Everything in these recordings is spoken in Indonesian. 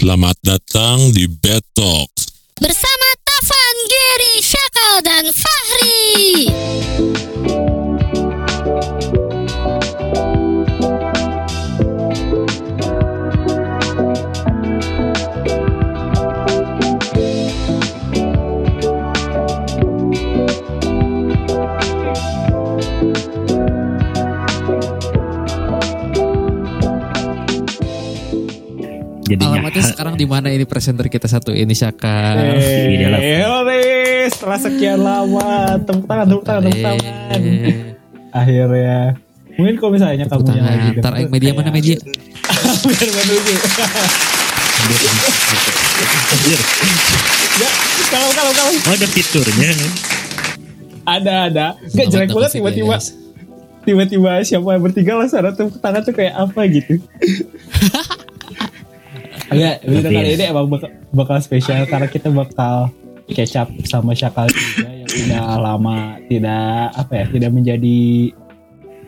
Selamat datang di Bed. Bersama Tavan, Gary, Syakal, dan Fahri. Jadinya Alamatnya sekarang di mana ini presenter kita satu ini Syaka? dalam Eh, ore, setelah sekian lama tepuk tangan, tepuk tangan, tepuk tangan. Eh, Akhirnya, mungkin kalau misalnya tepuk kamu yang tangan. lagi Ntar aing media mana media? Biar menuju. ya, kalau kalau kalau Oh ada fiturnya. ada ada, nggak Selamat jelek banget tiba-tiba tiba-tiba siapa yang bertiga lah sana tepuk tangan tuh kayak apa gitu. Enggak, video kali ini emang bakal, bakal spesial karena kita bakal kecap sama Syakal juga yang udah lama tidak apa ya tidak menjadi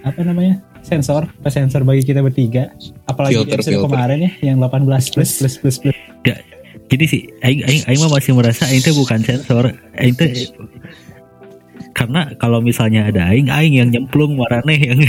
apa namanya sensor sensor bagi kita bertiga. Apalagi Filter, episode filter. kemarin ya yang 18 plus plus. plus plus Ya, jadi sih aing aing aing mah masih merasa aing teh bukan sensor. Aing teh karena kalau misalnya ada aing aing yang nyemplung maraneh yang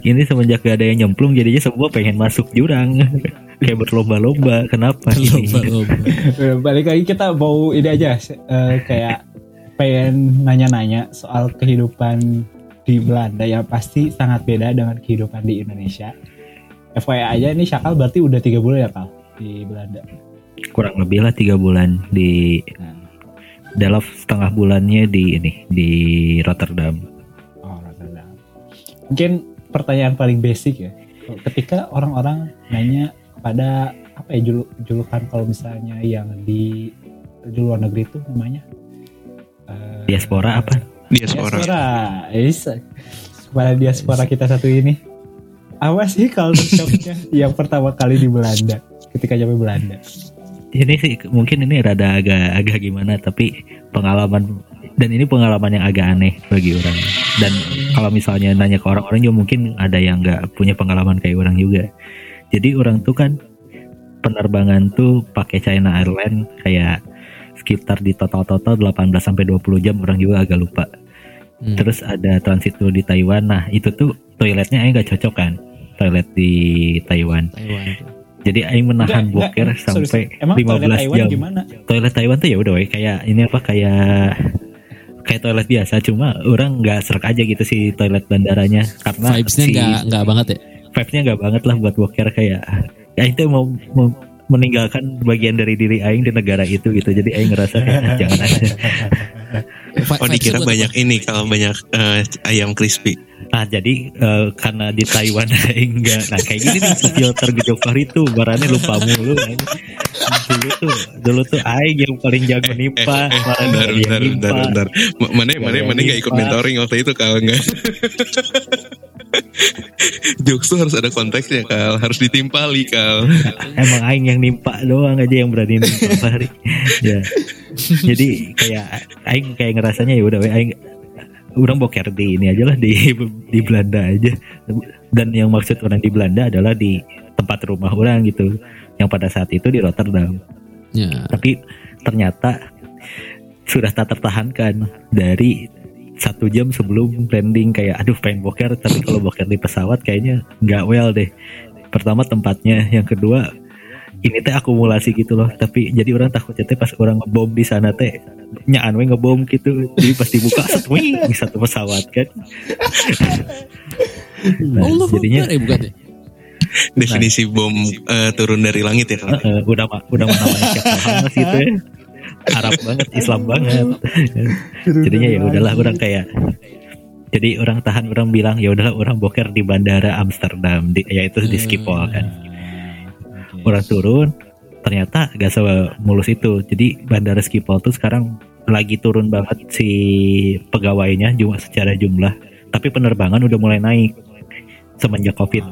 ini semenjak gak ada yang nyemplung jadinya semua pengen masuk jurang kayak berlomba-lomba kenapa ini Lomba-lomba. Eh, balik lagi kita mau ini aja eh, kayak pengen nanya-nanya soal kehidupan di Belanda yang pasti sangat beda dengan kehidupan di Indonesia FYI aja ini Syakal berarti udah tiga bulan ya Kal di Belanda kurang lebih lah tiga bulan di Nah. dalam setengah bulannya di ini di Rotterdam Oh, Rotterdam. Mungkin pertanyaan paling basic ya. Ketika orang-orang nanya pada apa ya julu- julukan kalau misalnya yang di di luar negeri itu namanya Eh, diaspora apa Diaspora. Diaspora. Yes. Kepada diaspora kita satu ini. Apa sih kalau shocknya yang pertama kali di Belanda ketika nyampe Belanda? ini sih mungkin ini rada agak agak gimana tapi pengalaman dan ini pengalaman yang agak aneh bagi orang dan kalau misalnya nanya ke orang-orang juga mungkin ada yang nggak punya pengalaman kayak orang juga jadi orang tuh kan penerbangan tuh pakai China Airlines kayak sekitar di total-total 18 sampai 20 jam orang juga agak lupa Hmm. terus ada transit dulu di Taiwan nah itu tuh toiletnya aing nggak cocok kan toilet di Taiwan Taiwan. jadi aing menahan Enggak, boker enggak, sorry, sampai sorry. Emang toilet 15 Taiwan jam gimana? toilet Taiwan tuh ya udah kayak ini apa kayak kayak toilet biasa cuma orang nggak serak aja gitu sih toilet bandaranya karena Vibes-nya si nggak nggak banget ya. vibes-nya nggak banget lah buat boker kayak ya itu mau, mau meninggalkan bagian dari diri aing di negara itu gitu jadi aing ngerasa kayak "Ah, jangan aja Oh dikira banyak ini kalau banyak eh, ayam crispy. nah jadi eh, karena di Taiwan aing nggak nah kayak gini nih filter gitu itu barannya lupa mulu dulu tuh dulu tuh aing yang paling jago nimpa kemarin Bentar, yang bentar, nimpa. bentar, bentar. Ma- Mana, mana, yang mana nggak ikut mentoring waktu itu kalau nggak? Jokes tuh harus ada konteksnya kal, harus ditimpali kal. emang aing yang nimpa doang aja yang berani nimpa Fahri ya. Jadi kayak aing kayak ngerasanya ya udah we, aing orang boker di ini aja lah di di Belanda aja. Dan yang maksud orang di Belanda adalah di tempat rumah orang gitu. Yang pada saat itu di Rotterdam. Ya. tapi ternyata sudah tak tertahankan dari satu jam sebelum landing kayak aduh pengen boker tapi kalau boker di pesawat kayaknya nggak well deh. Pertama tempatnya yang kedua ini teh akumulasi gitu loh. Tapi jadi orang takutnya teh pas orang ngebom di sana teh nyaan we ngebom gitu. Jadi pasti buka set wing satu pesawat kan. Nah, Allah jadinya eh bukan ya. Definisi bom eh, turun dari langit ya eh, udah ma- udah mana mana siapa? Gitu ya Arab banget Islam banget. Jadinya ya udahlah orang kayak jadi orang tahan orang bilang ya udahlah orang boker di bandara Amsterdam di, yaitu di Schiphol kan. Orang turun ternyata gak semulus itu. Jadi bandara Schiphol tuh sekarang lagi turun banget si pegawainya cuma secara jumlah. Tapi penerbangan udah mulai naik semenjak covid.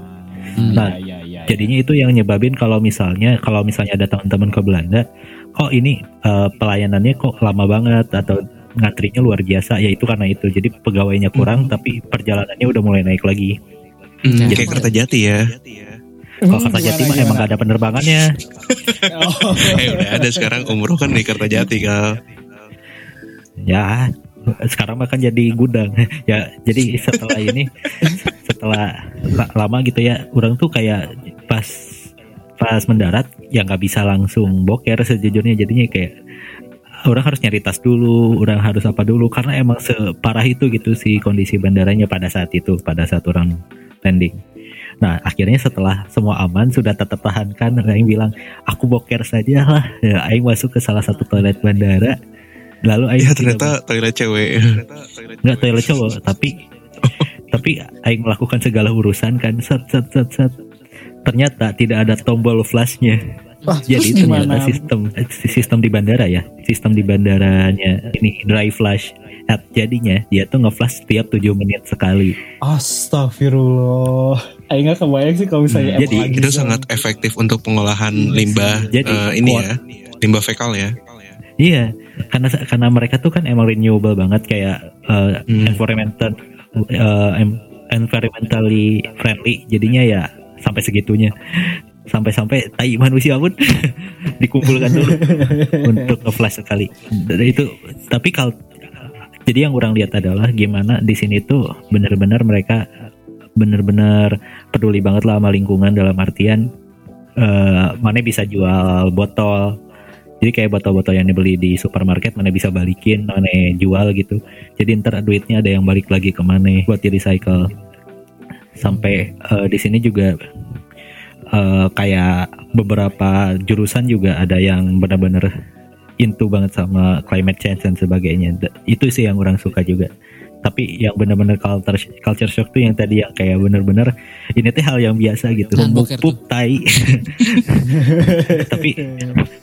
Hmm. Nah, ya, ya, ya. Jadinya itu yang nyebabin kalau misalnya kalau misalnya ada teman-teman ke Belanda, kok ini eh, pelayanannya kok lama banget atau ngantrinya luar biasa, ya itu karena itu. Jadi pegawainya kurang tapi perjalanannya udah mulai naik lagi. Hmm, Jadi- kayak kereta jati ya. Kalau Kertajati mah emang gak ada penerbangannya. Oh. eh udah ada sekarang umroh kan di Kertajati kal. Ya, sekarang mah kan jadi gudang. ya, jadi setelah ini, setelah la- lama gitu ya, orang tuh kayak pas pas mendarat ya nggak bisa langsung boker sejujurnya jadinya kayak orang harus nyari tas dulu, orang harus apa dulu karena emang separah itu gitu sih kondisi bandaranya pada saat itu, pada saat orang landing. Nah akhirnya setelah semua aman sudah tertahankan, Aing bilang aku boker saja lah. Ya, Aing masuk ke salah satu toilet bandara. Lalu Aing Ya ternyata toilet cewek. nggak toilet cowok tapi tapi aing melakukan segala urusan kan set set set set ternyata tidak ada tombol flashnya Wah, jadi terus ternyata sistem eh, sistem di bandara ya sistem di bandaranya ini dry flash app jadinya dia tuh ngeflash setiap 7 menit sekali Astagfirullah. Aing gak kebayang sih kalau misalnya Hmm, jadi Itu zone. sangat efektif untuk pengolahan limbah Jadi, eh, ini kuat. ya, limbah fekal ya. iya karena karena mereka tuh kan emang renewable banget kayak uh, Hmm. environmental uh, environmentally friendly jadinya ya sampai segitunya. Sampai-sampai tai manusia pun dikumpulkan dulu untuk nge-flash sekali. Dan itu tapi kalau jadi yang orang lihat adalah gimana di sini tuh benar-benar mereka benar-benar peduli banget lah sama lingkungan dalam artian eh mana bisa jual botol. Jadi kayak botol-botol yang dibeli di supermarket mana bisa balikin mana jual gitu. Jadi ntar duitnya ada yang balik lagi ke mana buat di recycle sampai eh, di sini juga eh, kayak beberapa jurusan juga ada yang benar-benar into banget sama climate change dan sebagainya. Itu sih yang orang suka juga. Tapi yang benar-benar culture culture shock tuh yang tadi yang kayak benar-benar ini teh hal yang biasa gitu. Pup tai. Tapi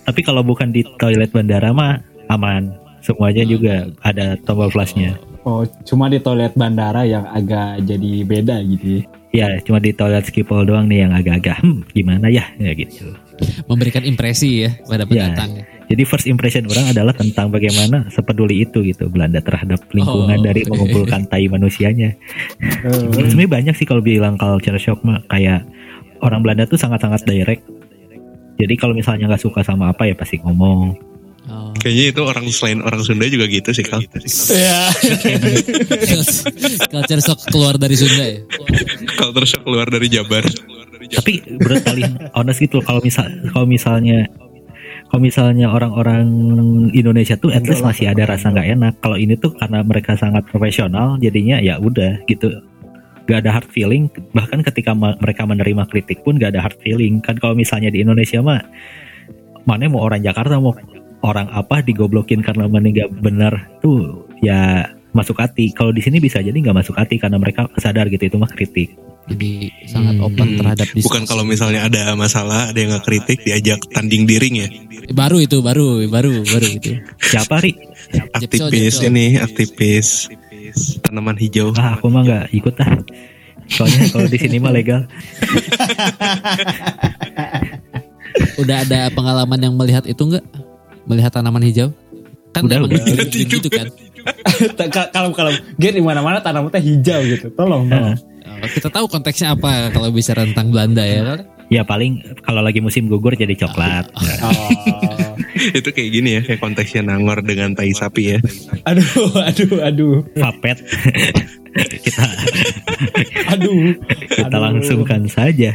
tapi kalau bukan di toilet bandara mah aman. Semuanya juga ada tombol flashnya Oh, cuma di toilet bandara yang agak jadi beda gitu ya. ya cuma di toilet skipol doang nih yang agak-agak hmm, gimana ya ya gitu Memberikan impresi ya pada Ya. pendatang. ya. jadi first impression orang adalah tentang bagaimana sepeduli itu gitu Belanda terhadap lingkungan Oh, dari mengumpulkan tai manusianya Eh, sebenarnya banyak sih kalau bilang culture shock mah kayak orang Belanda tuh sangat-sangat direct jadi kalau misalnya nggak suka sama apa ya pasti ngomong Oh. Kayaknya itu orang selain orang Sunda juga gitu sih kal. ya. Culture shock keluar dari Sunda ya. Kalau terus keluar dari Jabar. tapi brutally honest gitu kalau misal kalau misalnya kalau misalnya orang-orang Indonesia tuh at least masih ada rasa nggak enak kalau ini tuh karena mereka sangat profesional jadinya ya udah gitu gak ada hard feeling bahkan ketika mereka menerima kritik pun gak ada hard feeling kan kalau misalnya di Indonesia mah mana mau orang Jakarta mau orang apa digoblokin karena mana nggak benar tuh ya masuk hati kalau di sini bisa jadi nggak masuk hati karena mereka sadar gitu itu mah kritik Jadi sangat Hmm. open terhadap diskusi. Bukan kalau misalnya ada masalah, ada yang nggak kritik, diajak tanding diring ya. baru itu baru baru baru itu. siapa ri Aktivis ini, aktivis tanaman hijau. ah aku mah nggak ikut ah soalnya kalau di sini mah legal Udah ada pengalaman yang melihat itu enggak? Melihat tanaman hijau? Kan Udah, emang udah. gitu, gitu kan. kalau kalau gen di mana-mana tanaman teh hijau gitu. Tolong dong. Oh, kita tahu konteksnya apa kalau bicara tentang Belanda ya kan? ya paling kalau lagi musim gugur jadi coklat Oh. Itu kayak gini ya, kayak konteksnya nangor dengan tai sapi ya. Aduh, aduh, aduh. papet kita Aduh. kita Aduh. langsungkan saja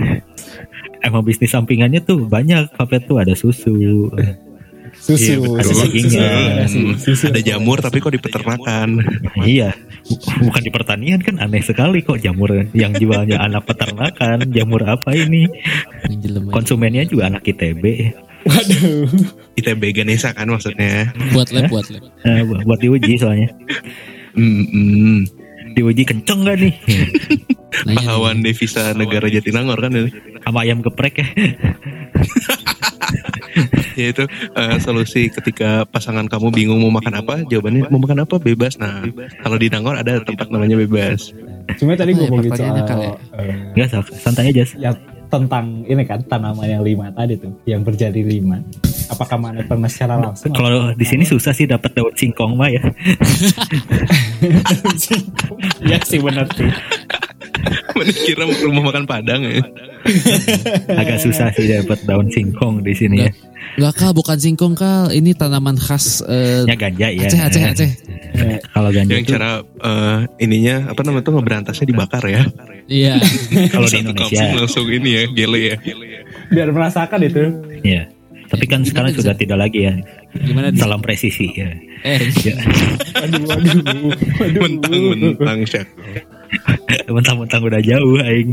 emang bisnis sampingannya tuh banyak papet tuh ada susu Susu. Iya. Ada dagingnya. Susu, susu. Ada jamur tapi kok di peternakan. iya bukan di pertanian kan aneh sekali kok jamur yang jualnya anak peternakan jamur apa ini konsumennya juga anak ITB Waduh. ITB Ganesha kan maksudnya. buat lab buat lab. Eh, bu- buat diuji soalnya Hmm, hmm. diuji kenceng gak nih Pahlawan devisa negara Jatinangor kan ini. sama ayam geprek ya Ya itu eh, solusi ketika pasangan kamu bingung mau makan apa, jawabannya mau makan apa bebas. Nah, kalau di Nangor ada tempat namanya bebas. Cuma tadi Apa ya ngomongin pertanyaannya, soal Kal, ya? eh, Enggak Sal. santai aja ya tentang ini kan tanaman yang lima tadi tuh, yang berjari lima. Apakah mana pernah secara langsung? kalau di sini susah sih dapat daun singkong mah ya ya sih benar sih. Mana kira rumah makan Padang ya? Agak susah sih dapat daun singkong di sini ya. Enggak kal, bukan singkong kal. Ini tanaman khas eh, Ya ganja ya. Aceh, Aceh, Aceh. Kalau ganja Yang itu cara eh, ininya apa namanya tuh ngeberantasnya dibakar ya? Iya. kalau di Indonesia langsung ini ya, gele ya. biar merasakan itu ya. Tapi kan Gimana sekarang bisa? sudah tidak lagi ya. Gimana di? Salam presisi ya. Eh, Ya. waduh waduh waduh Mentang-mentang syak. Mentang-mentang udah jauh aing.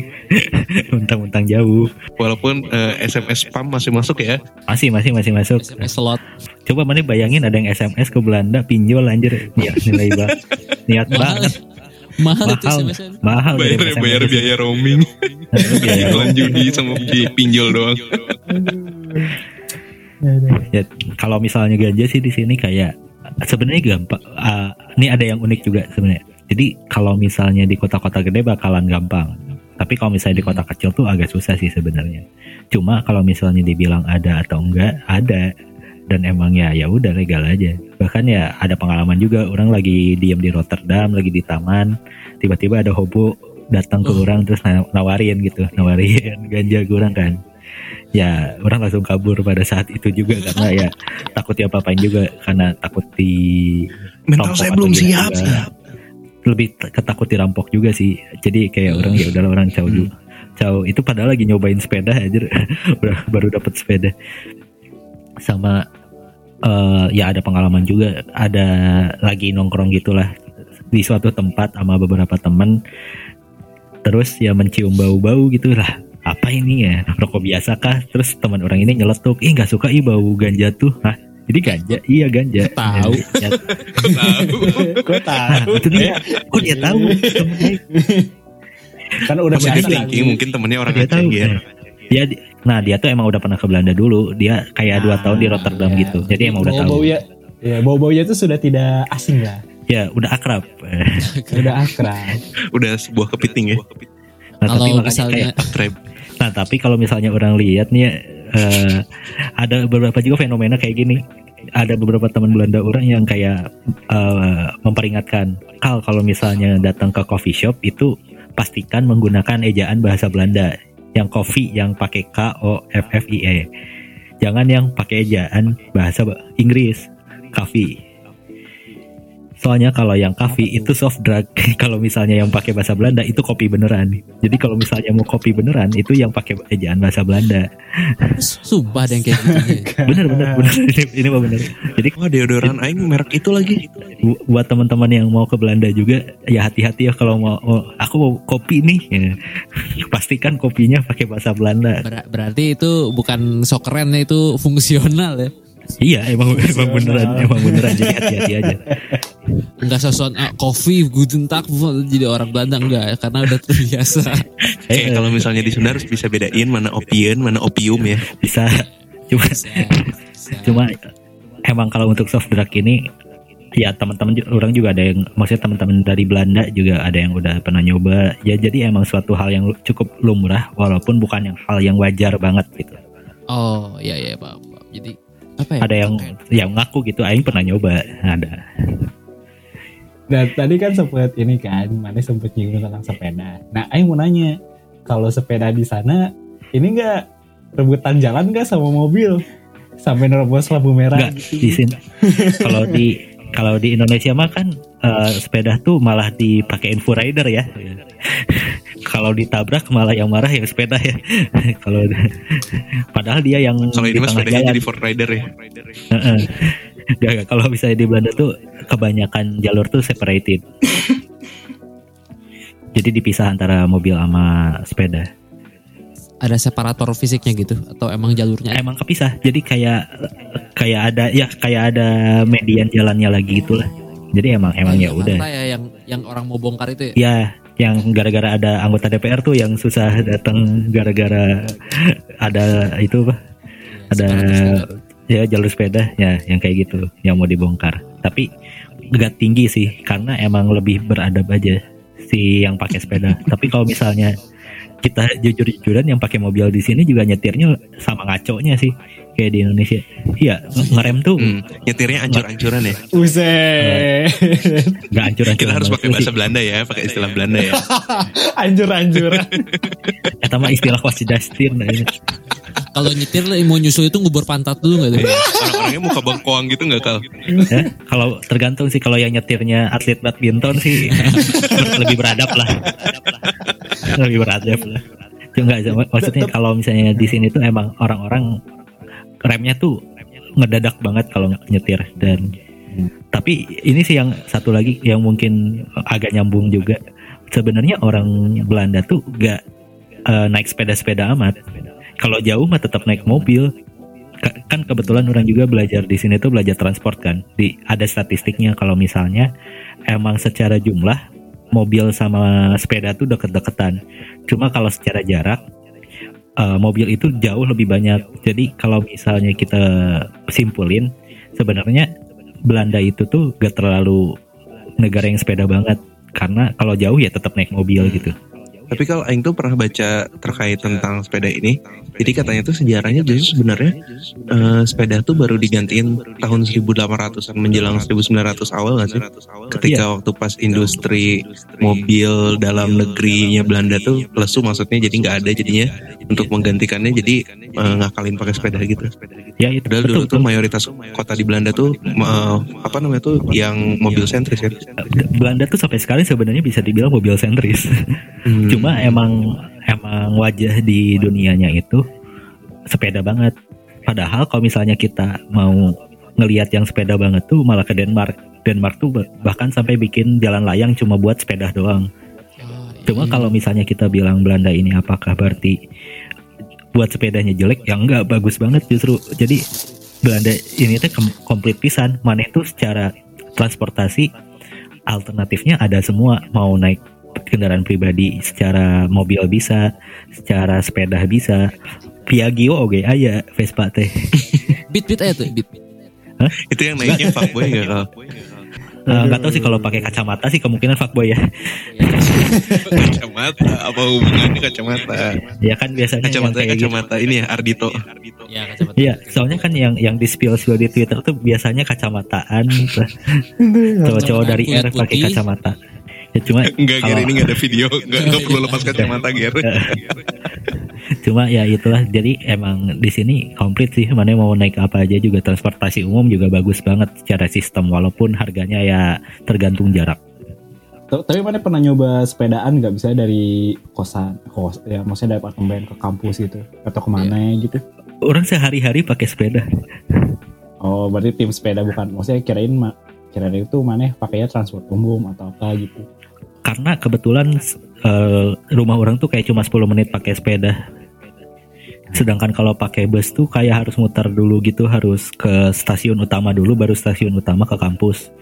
Mentang-mentang jauh. Walaupun eh, SMS spam masih masuk ya. Masih masih masih masuk. SMS slot. Coba mana bayangin ada yang SMS ke Belanda pinjol anjir. Ya nilai banget. Niat Mahal. banget. Mahal itu Mahal. SMS. -nya. Mahal Bayar dari bayar SMS. biaya roaming, iklan judi sama pi- pinjol doang. Ya, kalau misalnya ganja sih di sini kayak sebenarnya gampang. Ah, ini ada yang unik juga sebenarnya. Jadi kalau misalnya di kota-kota gede bakalan gampang. Tapi kalau misalnya di kota kecil tuh agak susah sih sebenarnya. Cuma kalau misalnya dibilang ada atau enggak, ada. Dan emang ya ya udah legal aja. Bahkan ya ada pengalaman juga orang lagi diam di Rotterdam, lagi di taman, tiba-tiba ada hobo datang ke Oh. orang terus na- nawarin gitu, nawarin ganja ke orang kan ya orang langsung kabur pada saat itu juga karena ya takut diapa-apain juga karena takut di Mental saya belum gimana siap. Lebih ketakut dirampok juga sih. Jadi kayak orang ya udahlah orang jauh dulu jauh itu padahal lagi nyobain sepeda aja baru dapat sepeda. Sama eh, ya ada pengalaman juga. Ada lagi nongkrong gitulah. Di suatu tempat sama beberapa teman terus ya mencium bau-bau gitu lah apa ini ya? Rokok biasa kah? Terus teman orang ini nyeletuk ih nggak suka ih bau ganja tuh. Hah? jadi ganja? Iya ganja. Tahu. Ya, Tahu. Gue nah, tahu itu dia kok dia tahu. Kan udah biasa thinking mungkin temennya orang dia Aceh tahu ya. dia nah dia tuh emang udah pernah ke Belanda dulu. Dia kayak dua Ah, tahun di Rotterdam ya. gitu. Jadi emang udah tahu. Bau-bau ya ya bau-baunya itu sudah tidak asing lah ya udah akrab. Udah akrab. Udah sebuah kepiting ya. nah, tapi Kalau makanya misalnya kayak Akrab. Nah, tapi kalau misalnya orang lihat nih eh, ada beberapa juga fenomena kayak gini. Ada beberapa teman Belanda orang yang kayak eh, memperingatkan, "Kal, kalau misalnya datang ke coffee shop itu pastikan menggunakan ejaan bahasa Belanda. Yang coffee yang pakai K O F F I E. Jangan yang pakai ejaan bahasa ba- Inggris, coffee." Soalnya kalau yang coffee itu soft drug. kalau misalnya yang pakai bahasa Belanda itu kopi beneran. Jadi kalau misalnya mau kopi beneran itu yang pakai ejaan bahasa Belanda. sumpah yang kayak gitu. Bener bener bener ini, ini mah bener. Jadi Wah deodoran aing merek itu lagi. bu- buat teman-teman yang mau ke Belanda juga ya hati-hati ya kalau mau oh, aku mau kopi nih. Ya. Pastikan kopinya pakai bahasa Belanda. Ber- berarti itu bukan sok keren itu fungsional ya. Iya emang emang beneran emang beneran jadi hati-hati aja. Enggak sesuatu ah, kopi guten tag jadi orang Belanda enggak ya, karena udah terbiasa. Kayak kalau misalnya di Sunda harus bisa bedain mana opium, mana opium ya. Bisa cuma Bisa, bisa. cuma emang kalau untuk soft drug ini ya teman-teman orang juga ada yang maksudnya teman-teman dari Belanda juga ada yang udah pernah nyoba ya jadi emang suatu hal yang cukup lumrah walaupun bukan yang hal yang wajar banget gitu Oh iya iya paham. paham. Jadi apa ya? ada yang yang ngaku gitu aing pernah nyoba ada Dan tadi kan sempet ini kan, mana sempet nyinggung tentang sepeda. Nah, Aing mau nanya, kalau sepeda di sana, ini enggak rebutan jalan nggak sama mobil? Sampai nerobos lampu merah enggak gitu. di sini kalau di kalau di Indonesia mah kan eh, sepeda tuh malah dipakai info rider ya kalau ditabrak malah yang marah yang sepeda ya kalau padahal dia yang Kalau ini di mas sepedanya jalan jadi Ford Rider ya. Kalau misalnya di Belanda tuh kebanyakan jalur tuh separated. Jadi dipisah antara mobil sama sepeda. Ada separator fisiknya gitu atau emang jalurnya? Emang kepisah. Jadi kayak kayak ada ya kayak ada median jalannya lagi gitulah. Jadi emang emang ya Jakarta udah. ya yang yang orang mau bongkar itu ya. Ya yang gara-gara ada anggota DPR tuh yang susah datang gara-gara ada itu apa? Ada ya jalur sepeda ya yang kayak gitu yang mau dibongkar. Tapi gak tinggi sih karena emang lebih beradab aja si yang pakai sepeda. Tapi kalau misalnya kita jujur-jujuran yang pakai mobil di sini juga nyetirnya sama ngaconya sih kayak di Indonesia. Iya, nge- ngerem tuh Hmm, nyetirnya ancur-ancuran ya. Uset. nggak hancur-hancuran. Kita harus pakai bahasa Belanda ya, pakai istilah Belanda ya. Anjur-anjuran. Eta mah istilah was Justin. nah, ini. Kalau nyetir lah, mau nyusul itu ngubur pantat dulu nggak tuh? Orang-orangnya muka bengkoang gitu nggak kal? Ya, kalau tergantung sih kalau yang nyetirnya atlet badminton sih lebih beradab lah. lebih beradab lah. Cuma nggak, maksudnya kalau misalnya di sini tuh emang orang-orang remnya tuh ngedadak banget kalau nyetir. Dan tapi ini sih yang satu lagi yang mungkin agak nyambung juga. Sebenarnya orang Belanda tuh gak eh, naik sepeda-sepeda amat. Kalau jauh mah tetap naik mobil. Ka- kan kebetulan orang juga belajar di sini tuh belajar transport kan. Di ada statistiknya kalau misalnya emang secara jumlah mobil sama sepeda tuh deket-deketan. Cuma kalau secara jarak eh, mobil itu jauh lebih banyak. Jadi kalau misalnya kita simpulin sebenarnya Belanda itu tuh gak terlalu negara yang sepeda banget. Karena kalau jauh ya tetap naik mobil gitu Tapi kalau Aing tuh pernah baca terkait tentang sepeda ini, jadi katanya tuh sejarahnya justru sebenarnya eh, sepeda tuh baru digantiin tahun 1800-an menjelang 1900 awal nggak sih? Ketika waktu pas industri mobil dalam negerinya Belanda tuh lesu maksudnya jadi nggak ada jadinya untuk menggantikannya jadi eh, ngakalin pakai sepeda gitu. ya itu Padahal dulu betul, tuh betul. mayoritas kota di Belanda tuh eh, apa namanya tuh yang mobil sentris ya. Belanda tuh sampai sekarang sebenarnya bisa dibilang mobil sentris Hmm. Cuma emang emang wajah di dunianya itu sepeda banget. Padahal kalau misalnya kita mau ngelihat yang sepeda banget tuh malah ke Denmark. Denmark tuh bah- bahkan sampai bikin jalan layang cuma buat sepeda doang. Cuma kalau misalnya kita bilang Belanda ini apakah berarti buat sepedanya jelek? Ya enggak bagus banget justru. Jadi Belanda ini tuh kom- komplit pisan. Mana itu secara transportasi alternatifnya ada semua. Mau naik kendaraan pribadi secara mobil bisa secara sepeda bisa Piaggio oke aya Vespa teh Beat beat aja tuh beat. itu yang naiknya fuckboy nggak kal? Eh, nggak tahu sih kalau pakai kacamata sih kemungkinan fuckboy ya kacamata apa hubungannya kacamata? ya kan biasanya Kacamata kayak gitu kacamata ini ya Ardito. Ya kacamata. Iya, soalnya kan yang yang di spill spill di Twitter tuh biasanya kacamataan, cowok-cowok dari R Kulit pakai putih. kacamata. Ya cuma Enggak, Ger, kalau- ini enggak ada video. Enggak, enggak perlu lepas kacamata, Ger. cuma ya itulah. Jadi emang di sini komplit sih. Mana mau naik apa aja juga transportasi umum juga bagus banget secara sistem walaupun harganya ya tergantung jarak. Tapi mana pernah nyoba sepedaan nggak bisa dari kosan, kos, ya maksudnya dari apartemen ke kampus gitu atau ke mana gitu? Orang sehari-hari pakai sepeda. Oh berarti tim sepeda bukan? Maksudnya kirain ma- kirain itu mana pakainya transport umum atau apa gitu? Karena kebetulan eh, rumah orang tuh kayak cuma 10 menit pakai sepeda. Sedangkan kalau pakai bus tuh kayak harus muter dulu gitu, harus ke stasiun utama dulu baru stasiun utama ke kampus.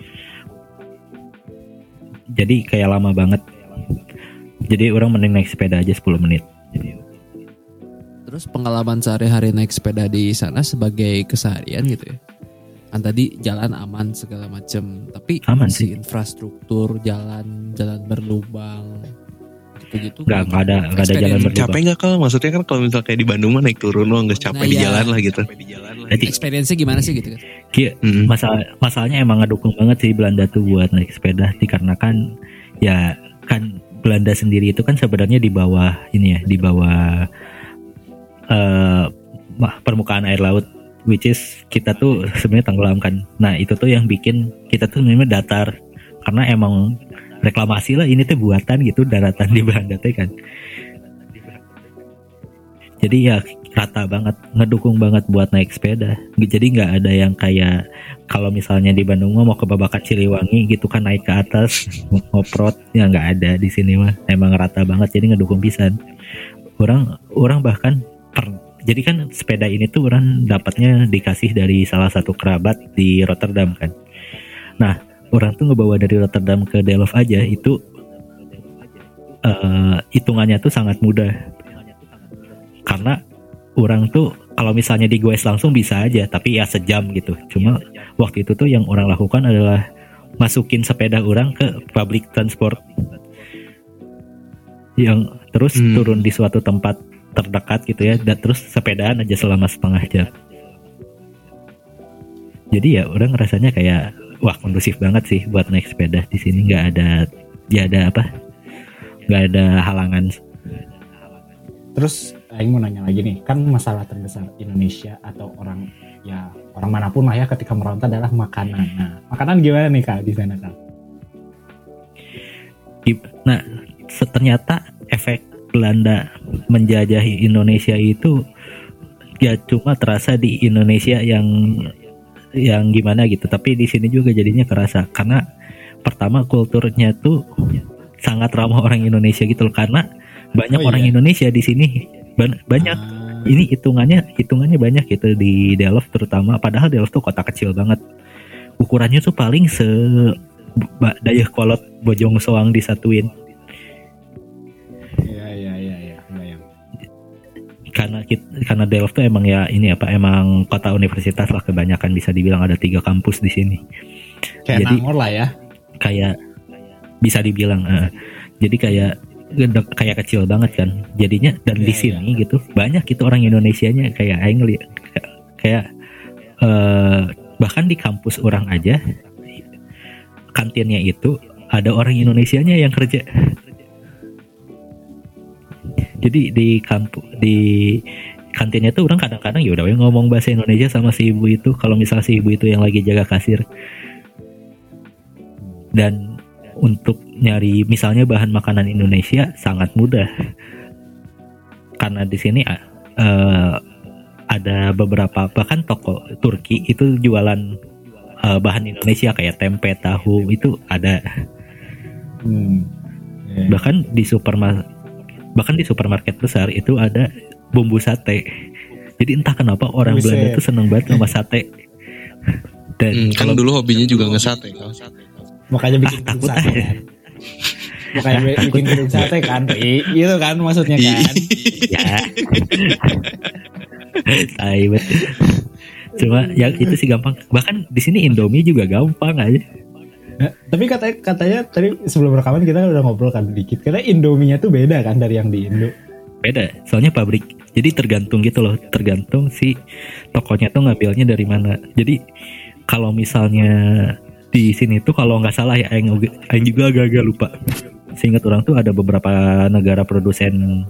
Jadi kayak lama banget. Jadi orang mending naik sepeda aja 10 menit. Terus pengalaman sehari-hari naik sepeda di sana sebagai keseharian gitu ya. Kan tadi jalan aman segala macem, tapi Aman si infrastruktur jalan jalan berlubang gitu-gitu. Nggak, nggak ada- nggak ada jalan Experience- berlubang. Capek enggak kalau maksudnya kan kalau misalnya kayak di Bandung mah naik turun loh, enggak capek Nah, di iya. jalan lah gitu. Jadi Experience-nya gimana sih gitu kan? ki- Mm. masalah masalahnya emang ngedukung banget sih Belanda tuh buat naik sepeda dikarenakan ya kan Belanda sendiri itu kan sebenarnya di bawah ini ya di bawah eh mah, permukaan air laut which is kita tuh sebenarnya tenggelam kan. Nah itu tuh yang bikin kita tuh sebenarnya datar. Karena emang reklamasi lah ini tuh buatan gitu daratan di Belanda tuh kan. Jadi ya rata banget ngedukung banget buat naik sepeda. Jadi nggak ada yang kayak kalau misalnya di Bandung mau ke Babakan Ciliwangi gitu kan naik ke atas ngoprot ya nggak ada di sini mah. Emang rata banget jadi ngedukung pisan. Orang orang bahkan per- jadi kan sepeda ini tuh orang dapatnya dikasih dari salah satu kerabat di Rotterdam kan. Nah orang tuh ngebawa dari Rotterdam ke Delft aja itu eh, hitungannya tuh sangat mudah. Karena orang tuh kalau misalnya di goes langsung bisa aja tapi ya sejam gitu. Cuma waktu itu tuh yang orang lakukan adalah masukin sepeda orang ke public transport. Yang terus Hmm. turun di suatu tempat terdekat gitu ya dan terus sepedaan aja selama setengah jam jadi ya orang rasanya kayak wah kondusif banget sih buat naik sepeda di sini nggak ada ya ada apa nggak ada halangan Terus Aing mau nanya lagi nih, kan masalah terbesar Indonesia atau orang ya orang mana pun lah ya ketika merantau adalah makanan. Nah, makanan gimana nih kak di sana kak? Nah, ternyata efek Belanda menjajahi Indonesia itu ya cuma terasa di Indonesia yang yang gimana gitu, tapi di sini juga jadinya kerasa karena pertama kulturnya tuh sangat ramah orang Indonesia gitu loh. Karena banyak Oh, orang iya? Indonesia di sini Ban- banyak. Ah, ini hitungannya hitungannya banyak gitu di Delft terutama. Padahal Delft tuh kota kecil banget. Ukurannya tuh paling se daya kolot bojong soang disatuin karena kit- karena Delft tuh emang ya ini apa emang kota universitas lah kebanyakan bisa dibilang ada tiga kampus di sini. Kayak Jadi- Nangor lah ya. kayak bisa dibilang eh, jadi kayak kayak kecil banget kan. Jadinya dan di Iya, sini gitu banyak itu orang Indonesianya kayak aing kayak, kayak eh, bahkan di kampus orang aja kantinnya itu ada orang Indonesianya yang kerja jadi di kampus di kantinnya tuh orang kadang-kadang ya udah ngomong bahasa Indonesia sama si ibu itu kalau misal si ibu itu yang lagi jaga kasir dan untuk nyari misalnya bahan makanan Indonesia sangat mudah karena di sini eh, ada beberapa bahkan toko Turki itu jualan eh, bahan Indonesia kayak tempe tahu itu ada Hmm. Iya. bahkan di supermarket bahkan di supermarket besar itu ada bumbu sate jadi entah kenapa orang Buset. Belanda tuh seneng banget sama sate dan Hmm, kan kalau dulu hobinya juga ngesate kan. Makanya bikin Ah, takut sate aja. kan. Makanya bi- bikin gedung sate kan. Itu kan maksudnya kan. ya cuma ya itu sih gampang bahkan di sini Indomie juga gampang aja Nah, tapi katanya katanya tadi sebelum rekaman kita udah ngobrol kan dikit. Karena Indominya tuh beda kan dari yang di Indo. beda soalnya pabrik. Jadi tergantung gitu loh tergantung si tokonya tuh ngambilnya dari mana. Jadi kalau misalnya di sini tuh kalau nggak salah ya Aing, juga agak-agak lupa. Seingat orang tuh ada beberapa negara produsen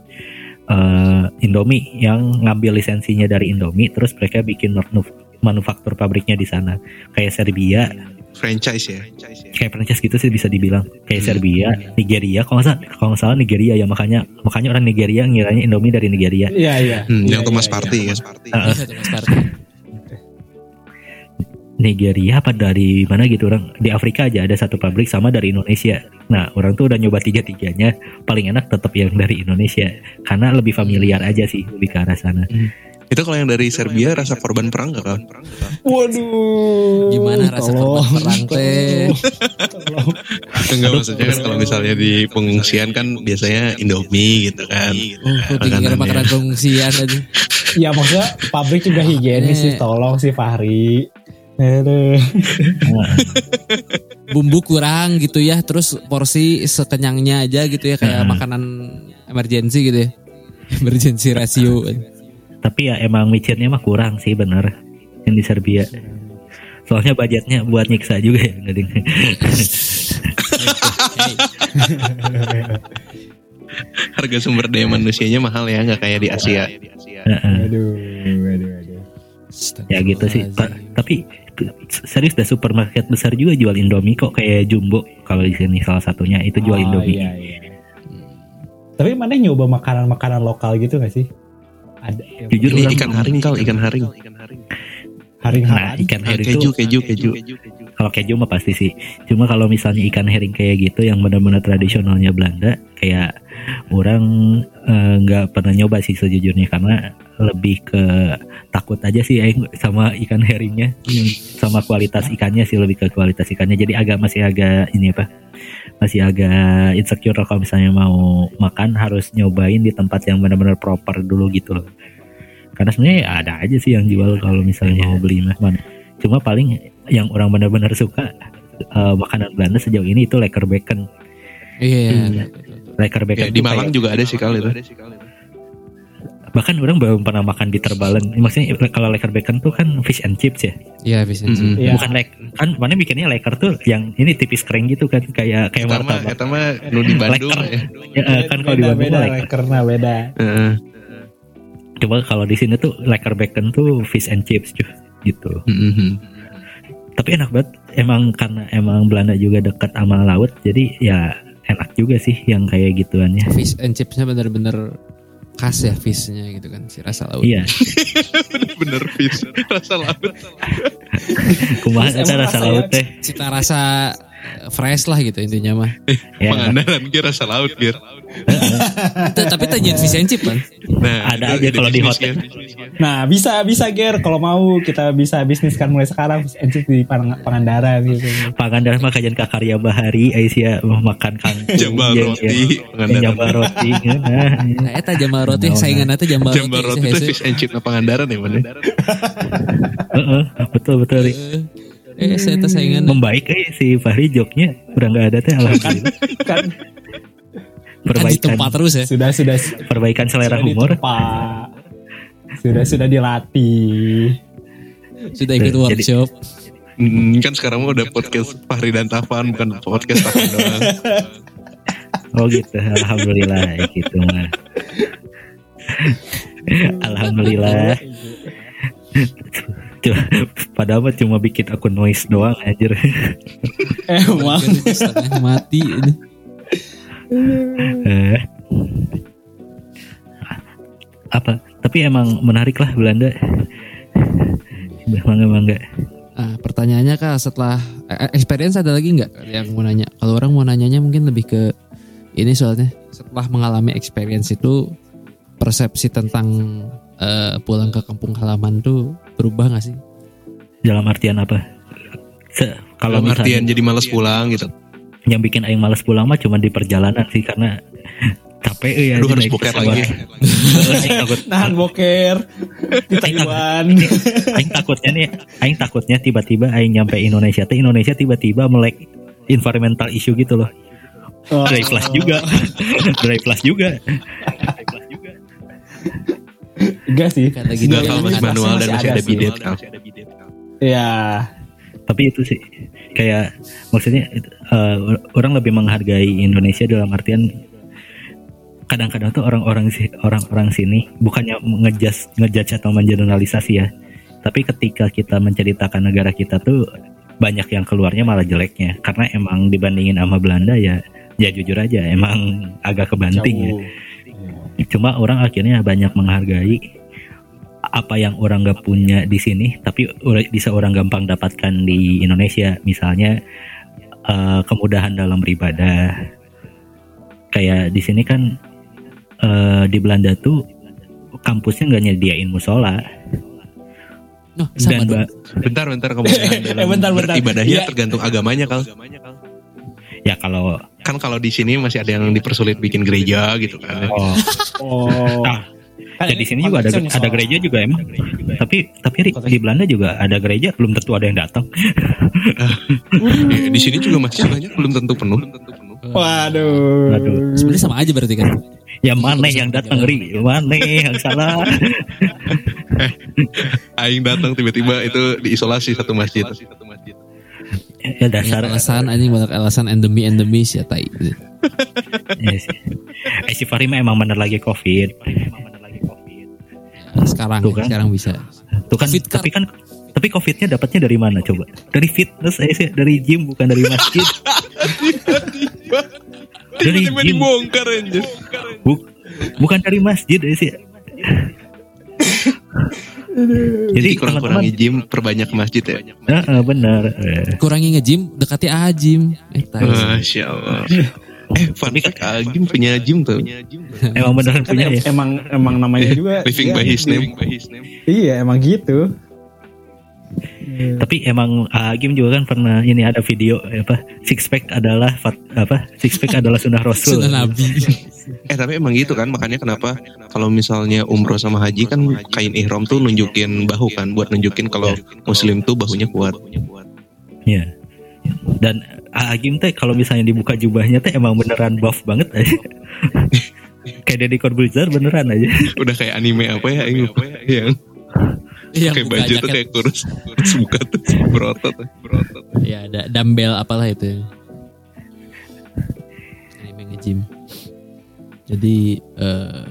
eh, Indomie yang ngambil lisensinya dari Indomie terus mereka bikin manu- manufaktur pabriknya di sana. Kayak Serbia Franchise ya. kayak franchise gitu sih bisa dibilang kayak Hmm. Serbia Nigeria kalau nggak salah kalau nggak salah Nigeria ya makanya makanya orang Nigeria ngiranya Indomie dari Nigeria Iya iya. Hmm, Iya, yang Thomas iya, Party iya. kan. Heeh. Iya, Thomas Party. Nigeria apa dari mana gitu orang di Afrika aja ada satu pabrik sama dari Indonesia. Nah orang tuh udah nyoba tiga tiganya paling enak tetap yang dari Indonesia karena lebih familiar aja sih lebih ke arah sana. Itu kalau yang dari Serbia rasa korban perang gak kan? Waduh. Gimana rasa korban perang teh? Enggak maksudnya kan kalau misalnya di pengungsian kan biasanya Indomie gitu kan. Oh, tinggal makanan pengungsian aja. Ya maksudnya pabrik juga higienis sih. Tolong sih Fahri. Aduh. Bumbu kurang gitu ya, terus porsi sekenyangnya aja gitu ya kayak Hmm. makanan emergency gitu ya. Emergency ratio. Tapi ya emang micinnya mah kurang sih bener yang di Serbia. Soalnya budgetnya buat nyiksa juga ya nggak ding. Harga sumber daya manusianya mahal ya nggak kayak di Asia. Heeh. Aduh. Aduh. Aduh. ya gitu sih. Ta- tapi serius dah supermarket besar juga jual Indomie kok kayak Jumbo kalau di sini salah satunya itu jual Oh, Indomie. Iya, iya. Tapi mana nyoba makanan-makanan lokal gitu gak sih? Ada yang Jujur Ini ikan haring kal, ikan haring. haring Nah, haring. ikan haring keju, itu keju, keju. kalau keju mah pasti sih. Cuma kalau misalnya ikan herring kayak gitu yang benar-benar tradisionalnya Belanda, kayak orang eh, nggak pernah nyoba sih sejujurnya karena lebih ke takut aja sih aing sama ikan herringnya, sama kualitas ikannya sih lebih ke kualitas ikannya. Jadi agak masih agak ini apa? Masih agak insecure kalau misalnya mau makan harus nyobain di tempat yang benar-benar proper dulu gitu loh. Karena sebenarnya ada aja sih yang jual kalau misalnya mau beli mah. Cuma paling yang orang benar-benar suka eh, makanan Belanda sejauh ini itu lekker bacon. Iya. Hmm. leker bacon Ya, di Malang kayak- juga ada sih kali itu. Bahkan orang belum pernah makan bitter balen maksudnya kalau leker bacon tuh kan fish and chips ya Iya, fish and chips. Iya. bukan lek kan mana bikinnya leker tuh yang ini tipis kering gitu kan kayak kayak martabak eta mah nu di Bandung Leker. ya. ya, eh, kan kalau di Bandung beda leker karena beda Heeh. coba kalau di sini tuh leker bacon tuh fish and chips cuy gitu Mhm. tapi enak banget emang karena emang Belanda juga dekat sama laut jadi ya enak juga sih yang kayak gituannya Fish and chipsnya bener-bener khas ya fishnya gitu kan si rasa laut. iya Bener fish. Rasa laut. kumaha rasa laut teh Cita rasa fresh lah gitu intinya mah. ya Pangandaran kira rasa laut kira. T- Tapi tanyain fish and chip kan. Nah, Ada aja kalau di bisnisnya. nah bisa bisa ger kalau mau kita bisa bisniskan mulai sekarang fish and chips di Pang- Pangandaran gitu Pangandaran mah kajian ka karya bahari Aisyah mau makan kangkung Jambal jeung- roti, jeung Pangandaran. jambal roti nah, eta jambal roti saingan eta jambal roti. Jambal roti itu fish and chip na Pangandaran ya mana? Heeh, betul betul. Eh, saya eta saingan. membaik eh si Fahri joknya udah nggak ada teh alhamdulillah kan Kan perbaikan tempat terus ya. sudah sudah perbaikan selera sudah humor ditempa. sudah sudah dilatih Sudah ikut Jadi- workshop. Hmm, kan sekarang mah udah podcast Fahri dan Tafan bukan podcast Tafan doang. oh gitu alhamdulillah ya gitu mah alhamdulillah padahal mah cuma bikin akun noise doang anjir emang Setengah mati ini. Eh. apa tapi emang menarik lah Belanda emang emang enggak Ah, pertanyaannya kak setelah eh, experience ada lagi nggak yang mau nanya? Kalau orang mau nanyanya mungkin lebih ke ini soalnya setelah mengalami experience itu persepsi tentang eh, pulang ke kampung halaman tuh berubah nggak sih? dalam artian apa? Se- kalau Dalam misalnya artian jadi males pulang gitu. yang bikin aing males pulang mah cuma di perjalanan sih karena capek ya Aduh harus boker lagi. Takut. Nahan boker di Taiwan. Aing takutnya nih aing takutnya tiba-tiba aing nyampe Indonesia. Teh Indonesia tiba-tiba melek environmental issue gitu loh. Oh. dry flash juga. Dry flash juga enggak sih. Kan lagi Enggak di- kalau masih manual dan masih ada bidet. kan. ya tapi itu sih kayak maksudnya eh, orang lebih menghargai Indonesia dalam artian kadang-kadang tuh orang-orang sih orang-orang sini bukannya ngejudge ngejudge atau mengeneralisasi ya tapi ketika kita menceritakan negara kita tuh banyak yang keluarnya malah jeleknya. Karena emang dibandingin sama Belanda ya ya jujur aja emang agak kebanting ya. Jauh cuma orang akhirnya banyak menghargai apa yang orang gak punya di sini tapi bisa orang gampang dapatkan di Indonesia misalnya eh, kemudahan dalam beribadah kayak di sini kan eh, di Belanda tuh kampusnya nggak nyediain musola Oh, sama dan Bentar bentar kemudian dalam Eh, bentar, bentar. beribadahnya Iya. tergantung agamanya kal. Ya kalau Kan kalau di sini masih ada yang dipersulit bikin gereja gitu kan. oh, oh Nah, Kan ya di ini sini juga ada konteksnya ada gereja juga emang tapi tapi Ri, di Belanda juga ada gereja belum tentu ada yang datang Ya, di sini juga masih banyak belum tentu penuh. waduh Waduh. Sebenarnya sama aja berarti kan. ya mana yang datang ri mana yang salah Aing datang tiba-tiba itu diisolasi satu masjid. Ya dasar alasan anjing banyak alasan endemi endemis ya tai. Iya sih. Eh si Fahri mah emang bener lagi covid. Nah, sekarang Tuh kan. sekarang bisa. Tuh kan, Covid tapi kan tapi covidnya dapatnya dari mana coba? Dari fitness eh sih, dari gym bukan dari masjid. Dari gym. dibongkar anjir. Bu- bukan dari masjid eh sih. Jadi kurang-kurangi gym, perbanyak masjid ya. Eh, eh, benar. Eh, Kurangi nge-gym, dekati ah gym. Eh. Masya Allah. Eh, fun fact, Agim punya gym tuh. emang beneran kan punya ya. emang emang namanya juga Living ya, by his di- name. iya emang gitu Tapi emang Agim juga kan pernah ini ada video apa six pack adalah fat- apa six pack adalah sunnah rasul. Sunnah Nabi. Eh tapi emang gitu kan makanya kenapa kalau misalnya umroh sama haji kan kain ihram tuh nunjukin bahu kan buat nunjukin kalau muslim tuh bahunya kuat. Iya. Dan Agim teh kalau misalnya dibuka jubahnya teh emang beneran buff banget aja. kayak Deddy Corbuzier beneran aja. Udah kayak anime apa ya yang Yang kayak baju tuh kayak kurus kurus buka tuh berotot berotot Ya ada dumbbell apalah itu. Anime nge-gym. Jadi eh,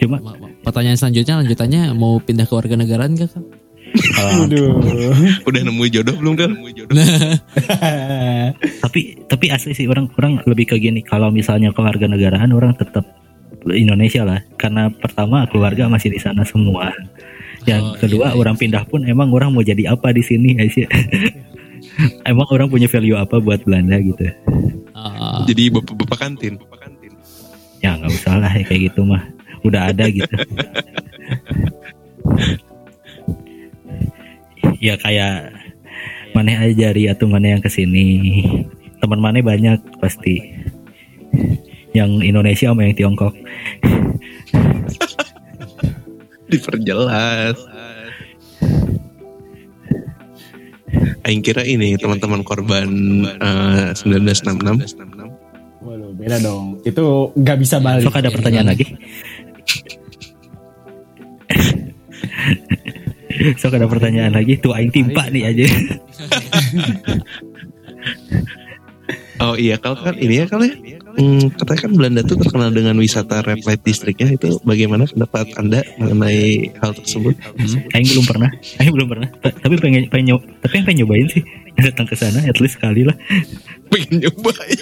Cuma ma- ma- pertanyaan selanjutnya lanjutannya mau pindah ke warga negaraan gak kan? Aduh. udah nemu jodoh belum kan tapi tapi asli sih orang orang lebih ke gini kalau misalnya keluarga negaraan orang tetap Indonesia lah karena pertama keluarga masih di sana semua yang Oh, kedua iya, iya. orang pindah pun emang orang mau jadi apa di sini aja emang orang punya value apa buat Belanda gitu. Ah, jadi bapak-bapak kantin? Ya nggak usah lah ya kayak gitu mah. Udah ada gitu. Ya kayak mana aja jari atau mana yang ke sini teman mana banyak pasti. Yang Indonesia sama yang Tiongkok diperjelas. Aing kira ini teman-teman korban eh, 1966 Waduh, beda dong. Itu nggak bisa balik. sok ada pertanyaan lagi? Sok ada pertanyaan lagi? Tuh aing timpa nih aja. Oh iya kalau kan ini ya kalau ya hmm, katanya kan Belanda tuh terkenal dengan wisata red light districtnya itu bagaimana pendapat anda mengenai hal tersebut? Aing belum pernah, Aing belum pernah. Ta- Tapi pengen pengen nyob, tapi yang pengen nyobain sih datang ke sana at least sekali lah. pengen nyobain,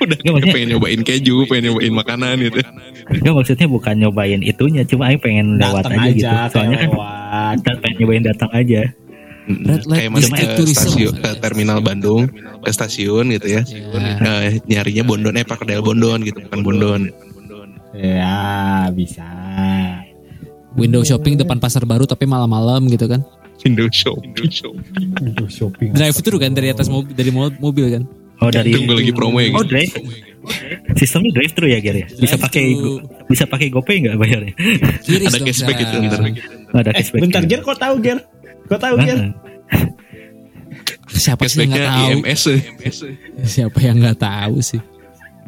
udah Nggak, maksudnya- pengen nyobain keju, pengen nyobain makanan gitu. Enggak maksudnya bukan nyobain itunya, cuma Aing pengen lewat aja, aja, gitu. Soalnya kan lewat. pengen nyobain datang aja. Red light Kayak masuk district ke tourism. stasiun ke terminal Bandung ke stasiun gitu ya. Ya. Eh, nyarinya Bondon eh Pakedel Bondon gitu bukan Bondon. Ya, bisa. window shopping depan pasar baru tapi malam-malam gitu kan? Indo Shop. Indo Shop. Aduh, shopping. Drive thru kan dari atas mobil dari mo- mobil kan? Oh dari Tunggu lagi promo ya Oh gitu. drive. Sistemnya drive thru ya Ger ya? Bisa pakai bisa pakai GoPay nggak bayarnya? Ada cashback gitu ada Eh, cashback. bentar, Ger, kok tahu, Ger? Kok tahu? Heeh. Siapa sih yang nggak tahu? IMS. Siapa yang nggak tahu sih?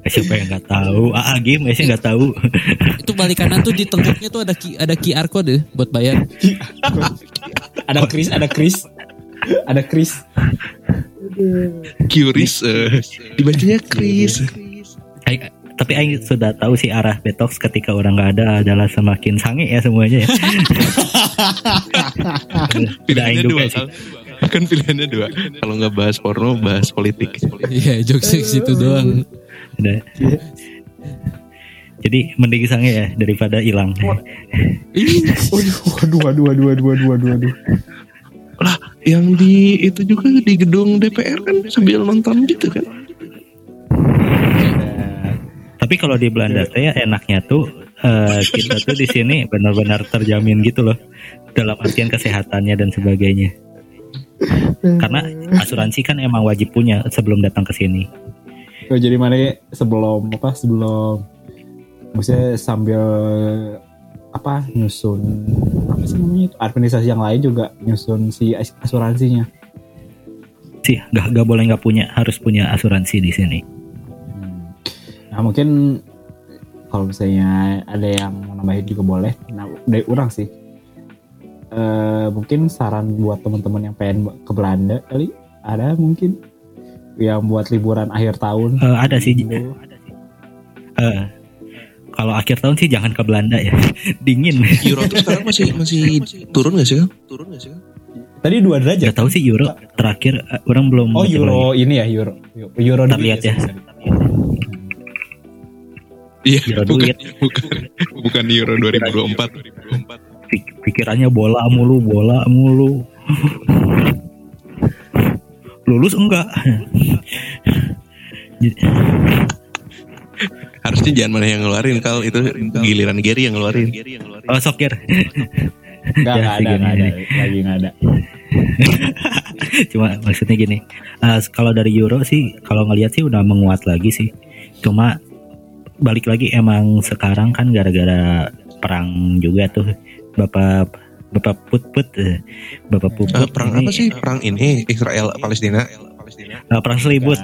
Siapa yang nggak tahu? Ah, game sih nggak tahu. Itu balik kanan tuh di tengkuknya tuh ada Q- ada QR code deh buat bayar. Ada Chris, ada Chris. Ada Chris. Curious. eh, dibacanya Chris. Tapi Aing sudah tahu sih arah detox ketika orang nggak ada adalah semakin sange ya semuanya ya. Pilihannya Aing dua sih. kan. Pilihannya dua. Kalau nggak bahas porno, bahas politik. Iya, jokes situ doang. Udah. Jadi mending sange ya daripada hilang. Waduh, waduh, waduh, waduh, waduh, waduh, waduh. Lah, yang di itu juga di gedung DPR kan sambil nonton gitu kan. Tapi kalau di Belanda teh ya enaknya tuh eh, kita tuh di sini benar-benar terjamin gitu loh dalam artian kesehatannya dan sebagainya. Karena asuransi kan emang wajib punya sebelum datang ke sini. Oh, jadi mana ya, sebelum apa sebelum maksudnya sambil apa nyusun apa sih namanya itu administrasi yang lain juga nyusun si as- asuransinya. Sih, gak, gak boleh nggak punya, harus punya asuransi di sini. Nah mungkin kalau misalnya ada yang mau nambahin juga boleh. Nah dari orang sih eh mungkin saran buat teman-teman yang pengen ke Belanda kali ada mungkin yang buat liburan akhir tahun. Eh, ada sih. Gitu. Eh, kalau akhir tahun sih jangan ke Belanda ya, dingin. Euro tuh sekarang masih masih turun nggak sih? Turun nggak sih? Tadi dua derajat. Gak tahu sih euro terakhir eh, orang belum. Oh euro lagi. ini ya euro. Euro duit lihat ya. sorry. Iya, Euro bukan, duit. bukan bukan Euro 2024. Pik- Pikirannya bola mulu, bola mulu. Lulus enggak? Harusnya jangan mana yang ngeluarin kal itu giliran Gary yang ngeluarin. Oh sokir. Enggak Ya, enggak ada, enggak ada. Lagi enggak ada. Cuma maksudnya gini, eh, kalau dari Euro sih, kalau ngelihat sih udah menguat lagi sih. Cuma balik lagi emang sekarang kan gara-gara perang juga tuh, bapak bapak put put, eh, bapak puput. Eh, perang ini- apa sih? Perang ini Israel Palestina. uh, perang selibut.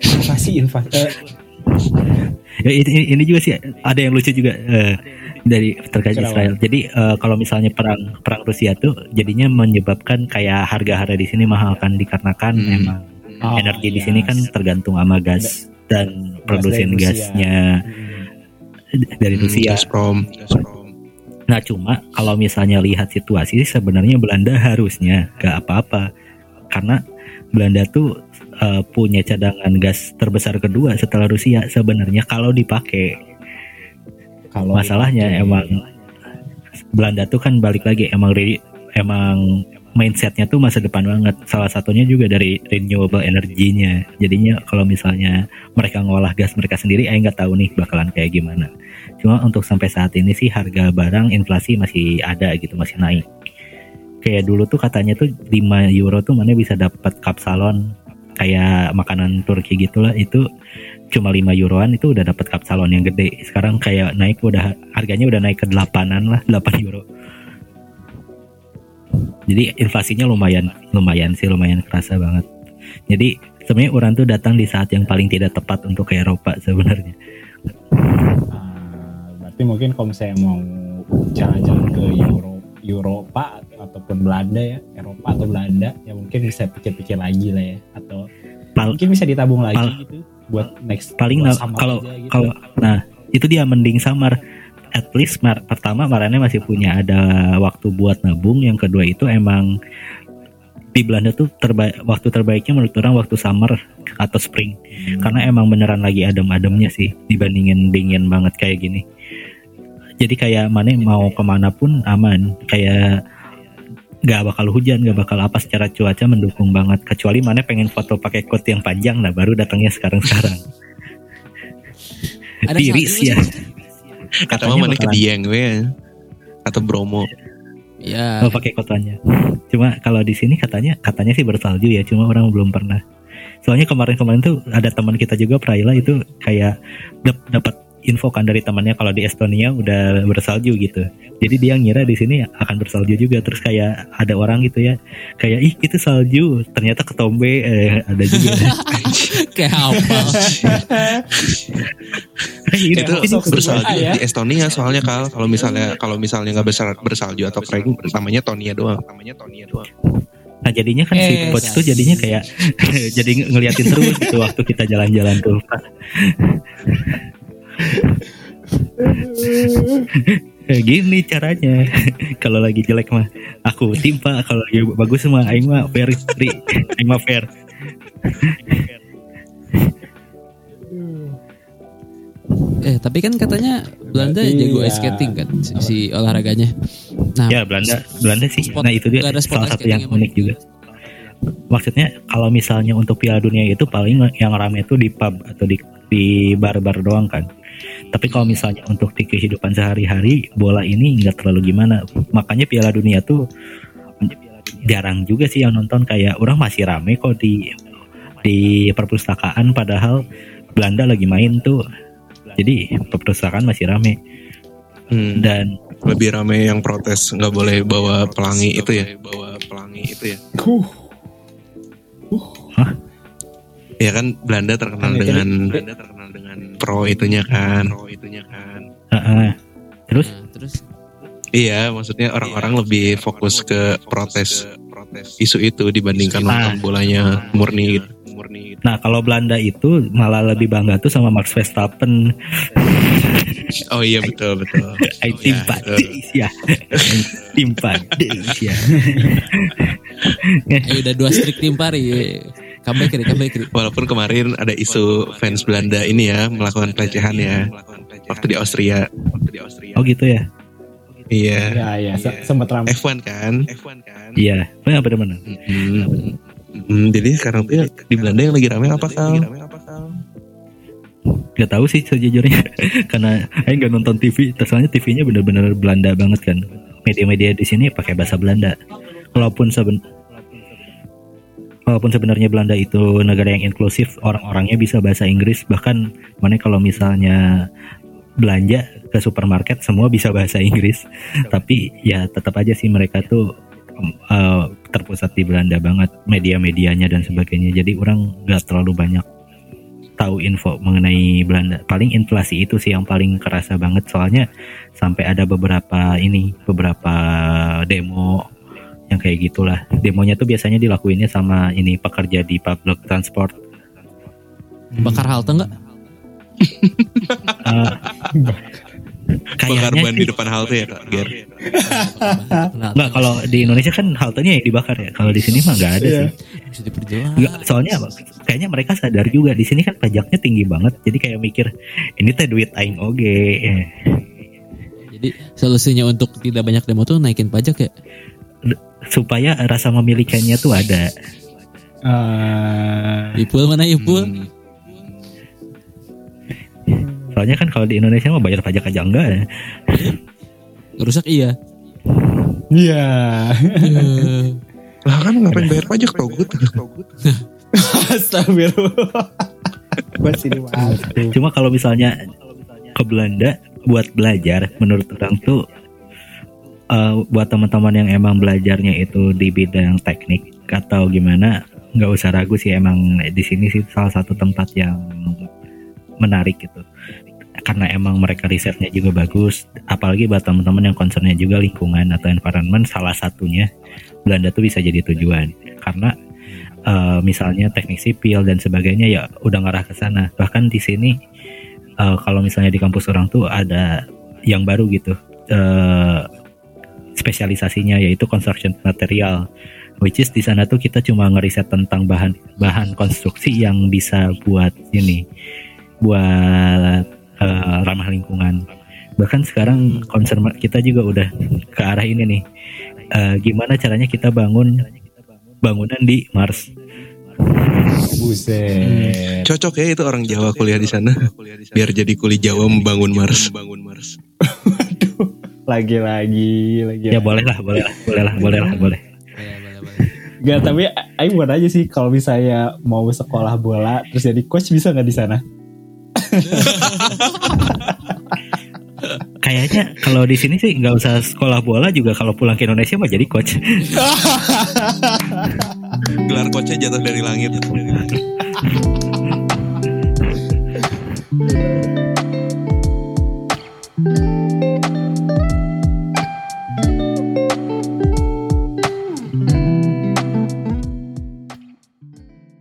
Invasi invasi. Ya, ini, ini juga sih ada yang lucu juga eh, dari terkait? Israel. Jadi eh, kalau misalnya perang perang Rusia tuh jadinya menyebabkan kayak harga-harga di sini mahal kan dikarenakan Hmm. emang oh, energi di iya. sini kan tergantung sama gas dan produsen dari Rusia. gasnya Hmm. dari Hmm, Rusia. Gazprom. Gazprom. Nah cuma kalau misalnya lihat situasi sebenarnya Belanda harusnya gak apa-apa karena Belanda tuh eh, punya cadangan gas terbesar kedua setelah Rusia sebenarnya kalau dipakai Kalau masalahnya dipakai- emang Belanda tuh kan balik lagi emang emang mindsetnya tuh masa depan banget. Salah satunya juga dari renewable energinya jadinya kalau misalnya mereka ngolah gas mereka sendiri eh nggak tahu nih bakalan kayak gimana. Cuma untuk sampai saat ini sih harga barang inflasi masih ada gitu masih naik. Kayak dulu tuh katanya tuh 5 euro tuh mana bisa dapat cup salon kayak makanan Turki gitulah. Itu cuma 5 euroan itu udah dapat cup salon yang gede. Sekarang kayak naik udah harganya udah naik ke 8an lah 8 euro jadi inflasinya lumayan lumayan sih lumayan kerasa banget. Jadi sebenarnya orang tuh datang di saat yang paling tidak tepat untuk ke Eropa sebenarnya. Ah, berarti mungkin kalau misalnya mau jalan-jalan ke Euro, Eropa ataupun Belanda ya, Eropa atau Belanda, ya mungkin bisa pikir-pikir lagi lah ya, atau Pal- mungkin bisa ditabung lagi pal- gitu buat next paling buat kalau aja gitu. kalau nah itu dia mending samar at least mar- pertama Marane masih punya ada waktu buat nabung. Yang kedua itu emang di Belanda tuh terbaik waktu terbaiknya menurut orang waktu summer atau spring. Hmm. karena emang beneran lagi adem-ademnya sih dibandingin dingin banget kayak gini. Jadi kayak mana mau ke mana pun aman. Kayak nggak bakal hujan nggak bakal apa secara cuaca mendukung banget. Kecuali mana pengen foto pakai coat yang panjang nah baru datangnya sekarang sekarang tiris ya Katanya mana ke Dieng we ya. Atau Bromo. Ya. oh, pakai kotanya cuma kalau di sini katanya katanya sih bersalju ya cuma orang belum pernah soalnya kemarin-kemarin tuh ada teman kita juga Praila itu kayak dap- dapat info kan dari temannya kalau di Estonia udah bersalju gitu jadi dia ngira di sini akan bersalju juga terus kayak ada orang gitu ya kayak ih itu salju ternyata ketombe eh, ada juga Kayak apa? Ini itu bersalju ya. di Estonia soalnya kal kalau misalnya kalau misalnya nggak besar bersalju atau kering namanya Tonia doang namanya Tonia doang Nah jadinya kan si Eh, coach tuh jadinya kayak jadi ng- ngeliatin terus gitu waktu kita jalan-jalan tuh. Gini caranya. kalau lagi jelek mah aku timpa, kalau lagi bagus mah aing mah fair free. aing mah fair. Eh tapi kan katanya Belanda Berarti jago ya. ice skating kan si, si olahraganya. Nah, Ya Belanda, Belanda sih. Spot- nah itu dia salah satu yang unik juga. Maksudnya kalau misalnya untuk Piala Dunia itu paling yang rame itu di pub atau di di bar-bar doang kan. Tapi kalau misalnya untuk di kehidupan sehari-hari bola ini nggak terlalu gimana. Makanya Piala Dunia tuh jarang juga sih yang nonton kayak orang masih rame kok di di perpustakaan padahal Belanda lagi main tuh. Jadi perpustakaan masih rame. Hmm, dan lebih rame yang protes nggak boleh bawa pelangi itu ya? Bawa pelangi itu ya Huh, ya kan Belanda terkenal dengan Belanda terkenal dengan pro itunya kan. Pro itunya kan. Heeh. terus? Nah, terus? Iya maksudnya orang-orang lebih fokus ke protes protes isu itu dibandingkan nonton bolanya murni gitu murni gitu. Nah kalau Belanda itu malah lebih bangga tuh sama Max Verstappen. oh iya betul betul I Oh, timpa iya, betul. deus ya. timpa deus ya. ayo udah dua streak tim pari. Comeback kiri, comeback kiri. Walaupun kemarin ada isu fans Belanda ini ya melakukan pelecehan ya waktu di Austria. Waktu di Austria. Oh gitu ya. Iya. ya ya se- sempat ramai. F1 kan? F1 kan? Iya. Benar benar. benar. Mm-mm. Mm, jadi sekarang tuh ya, di Belanda yang lagi rame apa kal? Gak tahu sih sejujurnya karena saya nggak nonton TV. Soalnya TV-nya benar-benar Belanda banget kan. Media-media di sini pakai bahasa Belanda. Walaupun seben Walaupun sebenarnya Belanda itu negara yang inklusif, orang-orangnya bisa bahasa Inggris. Bahkan mana kalau misalnya belanja ke supermarket semua bisa bahasa Inggris. Tapi ya tetap aja sih mereka tuh eh, terpusat di Belanda banget media-medianya dan sebagainya. Jadi orang nggak terlalu banyak tahu info mengenai Belanda. Paling inflasi itu sih yang paling kerasa banget. Soalnya sampai ada beberapa ini beberapa demo yang kayak gitulah. Demonya tuh biasanya dilakuinnya sama ini pekerja di public transport. Bakar halte enggak? Bakar kayaknya ban di depan halte ya kak Ger. Nggak, kalau di Indonesia kan haltenya yang dibakar ya. Kalau di sini mah nggak ada Iya. sih. Bisa diperjelas. Nggak, soalnya apa? kayaknya mereka sadar juga di sini kan pajaknya tinggi banget. Jadi kayak mikir ini teh duit aing oge. Jadi solusinya untuk tidak banyak demo tuh naikin pajak ya. Supaya rasa memilikannya tuh ada. Eh, Ipul mana Ipul? Hmm. Soalnya kan kalau di Indonesia mah bayar pajak aja enggak ya. Rusak iya. Iya. Eh, Lah kan ngapain bayar pajak tau gue Astagfirullah. Cuma kalau misalnya ke Belanda buat belajar menurut orang tuh eh, buat teman-teman yang emang belajarnya itu di bidang teknik atau gimana nggak usah ragu sih emang di sini sih salah satu tempat yang menarik gitu karena emang mereka risetnya juga bagus apalagi buat teman-teman yang concernnya juga lingkungan atau environment salah satunya Belanda tuh bisa jadi tujuan. Karena eh, misalnya teknik sipil dan sebagainya ya udah ngarah ke sana. Bahkan di sini eh, kalau misalnya di kampus orang tuh ada yang baru gitu eh, spesialisasinya yaitu construction material. Which is di sana tuh kita cuma ngeriset tentang bahan bahan konstruksi yang bisa buat ini buat eh, ramah lingkungan bahkan sekarang concern kita juga udah ke arah ini nih Eh, gimana caranya kita bangun bangunan di Mars Buset. Cocok ya itu orang Jawa kuliah di sana. Biar jadi kuli Jawa membangun Mars. Lagi-lagi, lagi. ya boleh lah boleh lah boleh lah boleh lah boleh boleh, boleh, boleh. Gak, tapi Aing buat aja sih kalau misalnya mau sekolah bola terus jadi coach bisa nggak di sana? Kayaknya kalau di sini sih nggak usah sekolah bola juga kalau pulang ke Indonesia mah jadi coach. Gelar coachnya jatuh dari langit.